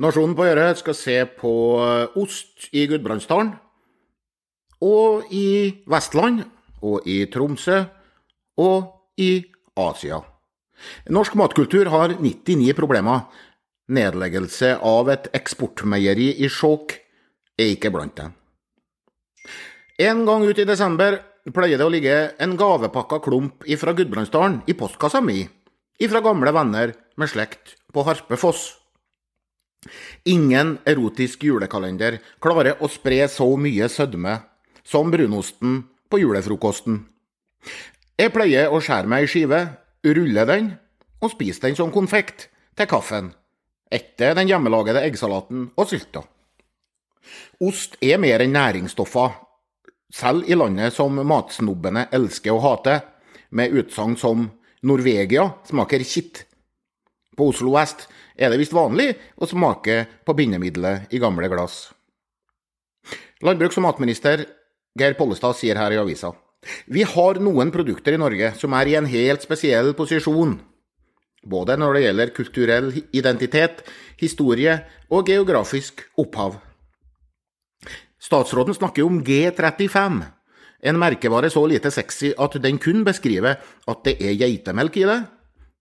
Nasjonen på Øre skal se på ost i Gudbrandsdalen. Og i Vestland. Og i Tromsø. Og i Asia. Norsk matkultur har 99 problemer. Nedleggelse av et eksportmeieri i Skjåk er ikke blant dem. En gang ut i desember pleier det å ligge en gavepakka klump ifra Gudbrandsdalen i postkassa mi, ifra gamle venner med slekt på Harpefoss. Ingen erotisk julekalender klarer å spre så mye sødme som brunosten på julefrokosten. Jeg pleier å skjære meg ei skive, rulle den og spise den som konfekt til kaffen, etter den hjemmelagede eggsalaten og sylta. Ost er mer enn næringsstoffer, selv i landet som matsnobbene elsker å hate, med utsagn som 'Norvegia smaker kitt'. På Oslo vest er det visst vanlig å smake på bindemiddelet i gamle glass. Landbruks- og matminister Geir Pollestad sier her i avisa vi har noen produkter i Norge som er i en helt spesiell posisjon, både når det gjelder kulturell identitet, historie og geografisk opphav. Statsråden snakker om G35, en merkevare så lite sexy at den kun beskriver at det er geitemelk i det,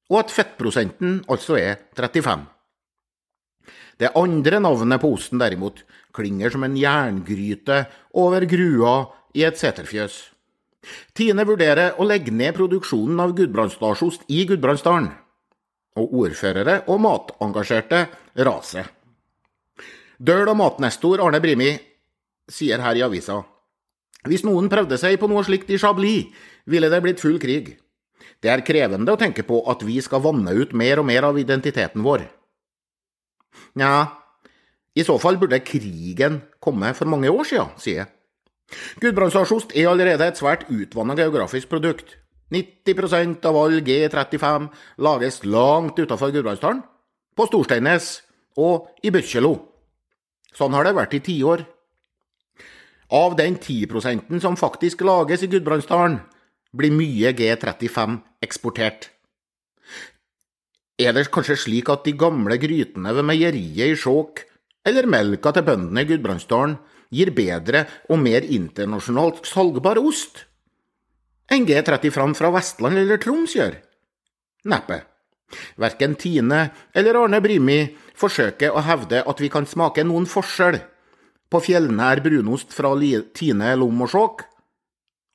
og at fettprosenten altså er 35. Det andre navnet på osten derimot klinger som en jerngryte over grua i et seterfjøs. Tine vurderer å legge ned produksjonen av gudbrandsdalsost i Gudbrandsdalen, og ordførere og matengasjerte raser. Døl- og matnestor Arne Brimi sier her i avisa hvis noen prøvde seg på noe slikt i Chablis, ville det blitt full krig. Det er krevende å tenke på at vi skal vanne ut mer og mer av identiteten vår. Nja, i så fall burde krigen komme for mange år siden, sier jeg. Gudbrandsdalsost er allerede et svært utvanna geografisk produkt. 90% av all G35 lages langt utafor Gudbrandsdalen, på Storsteinnes og i Byrkjelo. Sånn har det vært i tiår. Av den 10% som faktisk lages i Gudbrandsdalen, blir mye G35 eksportert. Er det kanskje slik at de gamle grytene ved meieriet i Skjåk, eller melka til bøndene i Gudbrandsdalen, gir bedre og mer internasjonalt salgbar ost enn G35 fra Vestland eller Troms gjør? Neppe. Verken Tine eller Arne Brimi forsøker å hevde at vi kan smake noen forskjell på fjellnær brunost fra Tine Lom og Skjåk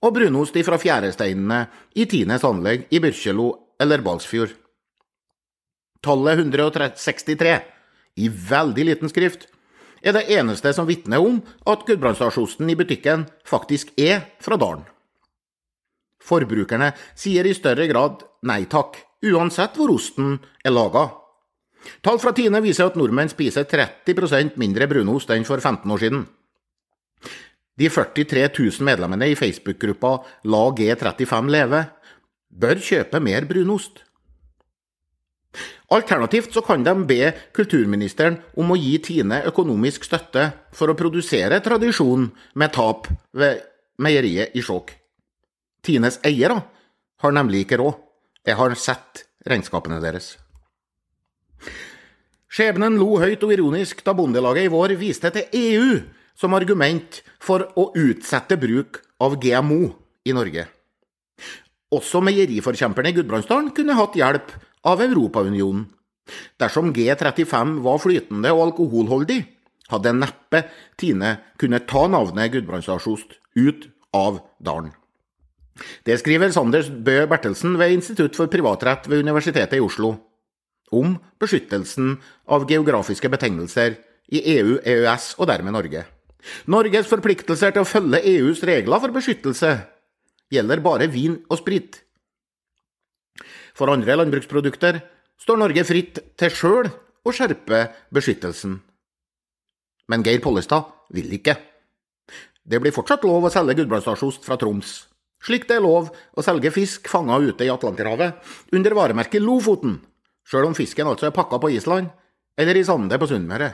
og brunost fra fjæresteinene i Tines anlegg i Byrkjelo eller Balsfjord. Tallet 163, i veldig liten skrift, er det eneste som vitner om at gudbrandsdalsosten i butikken faktisk er fra dalen. Forbrukerne sier i større grad nei takk, uansett hvor osten er laga. Tall fra Tine viser at nordmenn spiser 30% mindre brunost enn for 15 år siden. De 43 000 medlemmene i Facebook-gruppa La G35 leve bør kjøpe mer brunost. Alternativt så kan de be kulturministeren om å gi Tine økonomisk støtte for å produsere tradisjon med tap ved meieriet i Skjåk. Tines eiere har nemlig ikke råd. Jeg har sett regnskapene deres. Skjebnen lo høyt og ironisk da Bondelaget i vår viste til EU som argument for å utsette bruk av GMO i Norge. Også meieriforkjemperne i Gudbrandsdalen kunne hatt hjelp av Europaunionen. Dersom G35 var flytende og alkoholholdig, hadde neppe Tine kunnet ta navnet Gudbrandsdalsost ut av dalen. Det skriver Sanders Bø Bertelsen ved Institutt for privatrett ved Universitetet i Oslo om beskyttelsen av geografiske betegnelser i EU, EØS og dermed Norge. Norges forpliktelser til å følge EUs regler for beskyttelse gjelder bare vin og sprit. For andre landbruksprodukter står Norge fritt til sjøl å skjerpe beskyttelsen. Men Geir Pollestad vil ikke. Det blir fortsatt lov å selge gudbrandsdalsost fra Troms, slik det er lov å selge fisk fanga ute i Atlanterhavet under varemerket Lofoten, sjøl om fisken altså er pakka på Island eller i Sande på Sunnmøre.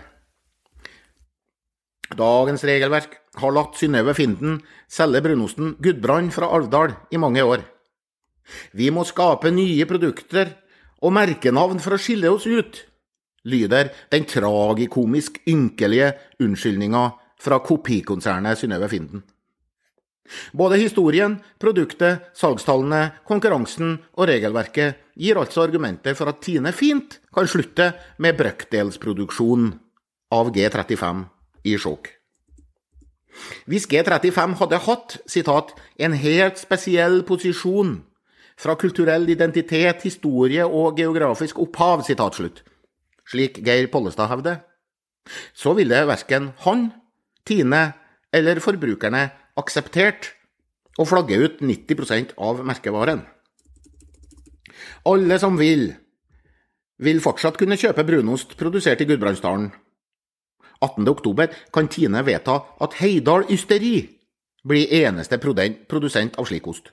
Dagens regelverk har latt Synnøve Finden selge brunosten Gudbrand fra Alvdal i mange år. Vi må skape nye produkter og merkenavn for å skille oss ut. lyder den tragikomisk ynkelige unnskyldninga fra kopikonsernet Synnøve Finden. Både historien, produktet, salgstallene, konkurransen og regelverket gir altså argumenter for at Tine fint kan slutte med brøkdelsproduksjon av G35 i sjokk. Hvis G35 hadde hatt citat, 'en helt spesiell posisjon' fra kulturell identitet, historie og geografisk opphav, citat slutt, slik Geir Pollestad hevder, så ville verken han, Tine eller forbrukerne akseptert å flagge ut 90% av merkevaren. Alle som vil, vil fortsatt kunne kjøpe brunost produsert i Gudbrandsdalen 18.10 kan Tine vedta at Heidal Ysteri blir eneste produsent av slik ost.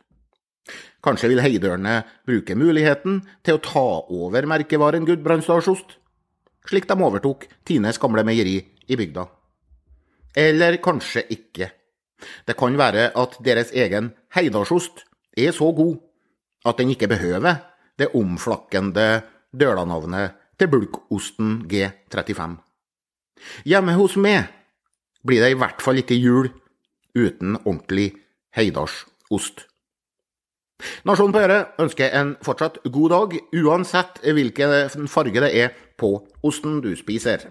Kanskje vil heidørene bruke muligheten til å ta over merkevaren Gudbrandsdalsost, slik de overtok Tines gamle meieri i bygda. Eller kanskje ikke. Det kan være at deres egen heidalsost er så god at den ikke behøver det omflakkende dølanavnet til bulkosten G35. Hjemme hos meg blir det i hvert fall ikke jul uten ordentlig heidalsost. Nasjonen på øret ønsker en fortsatt god dag, uansett hvilken farge det er på osten du spiser.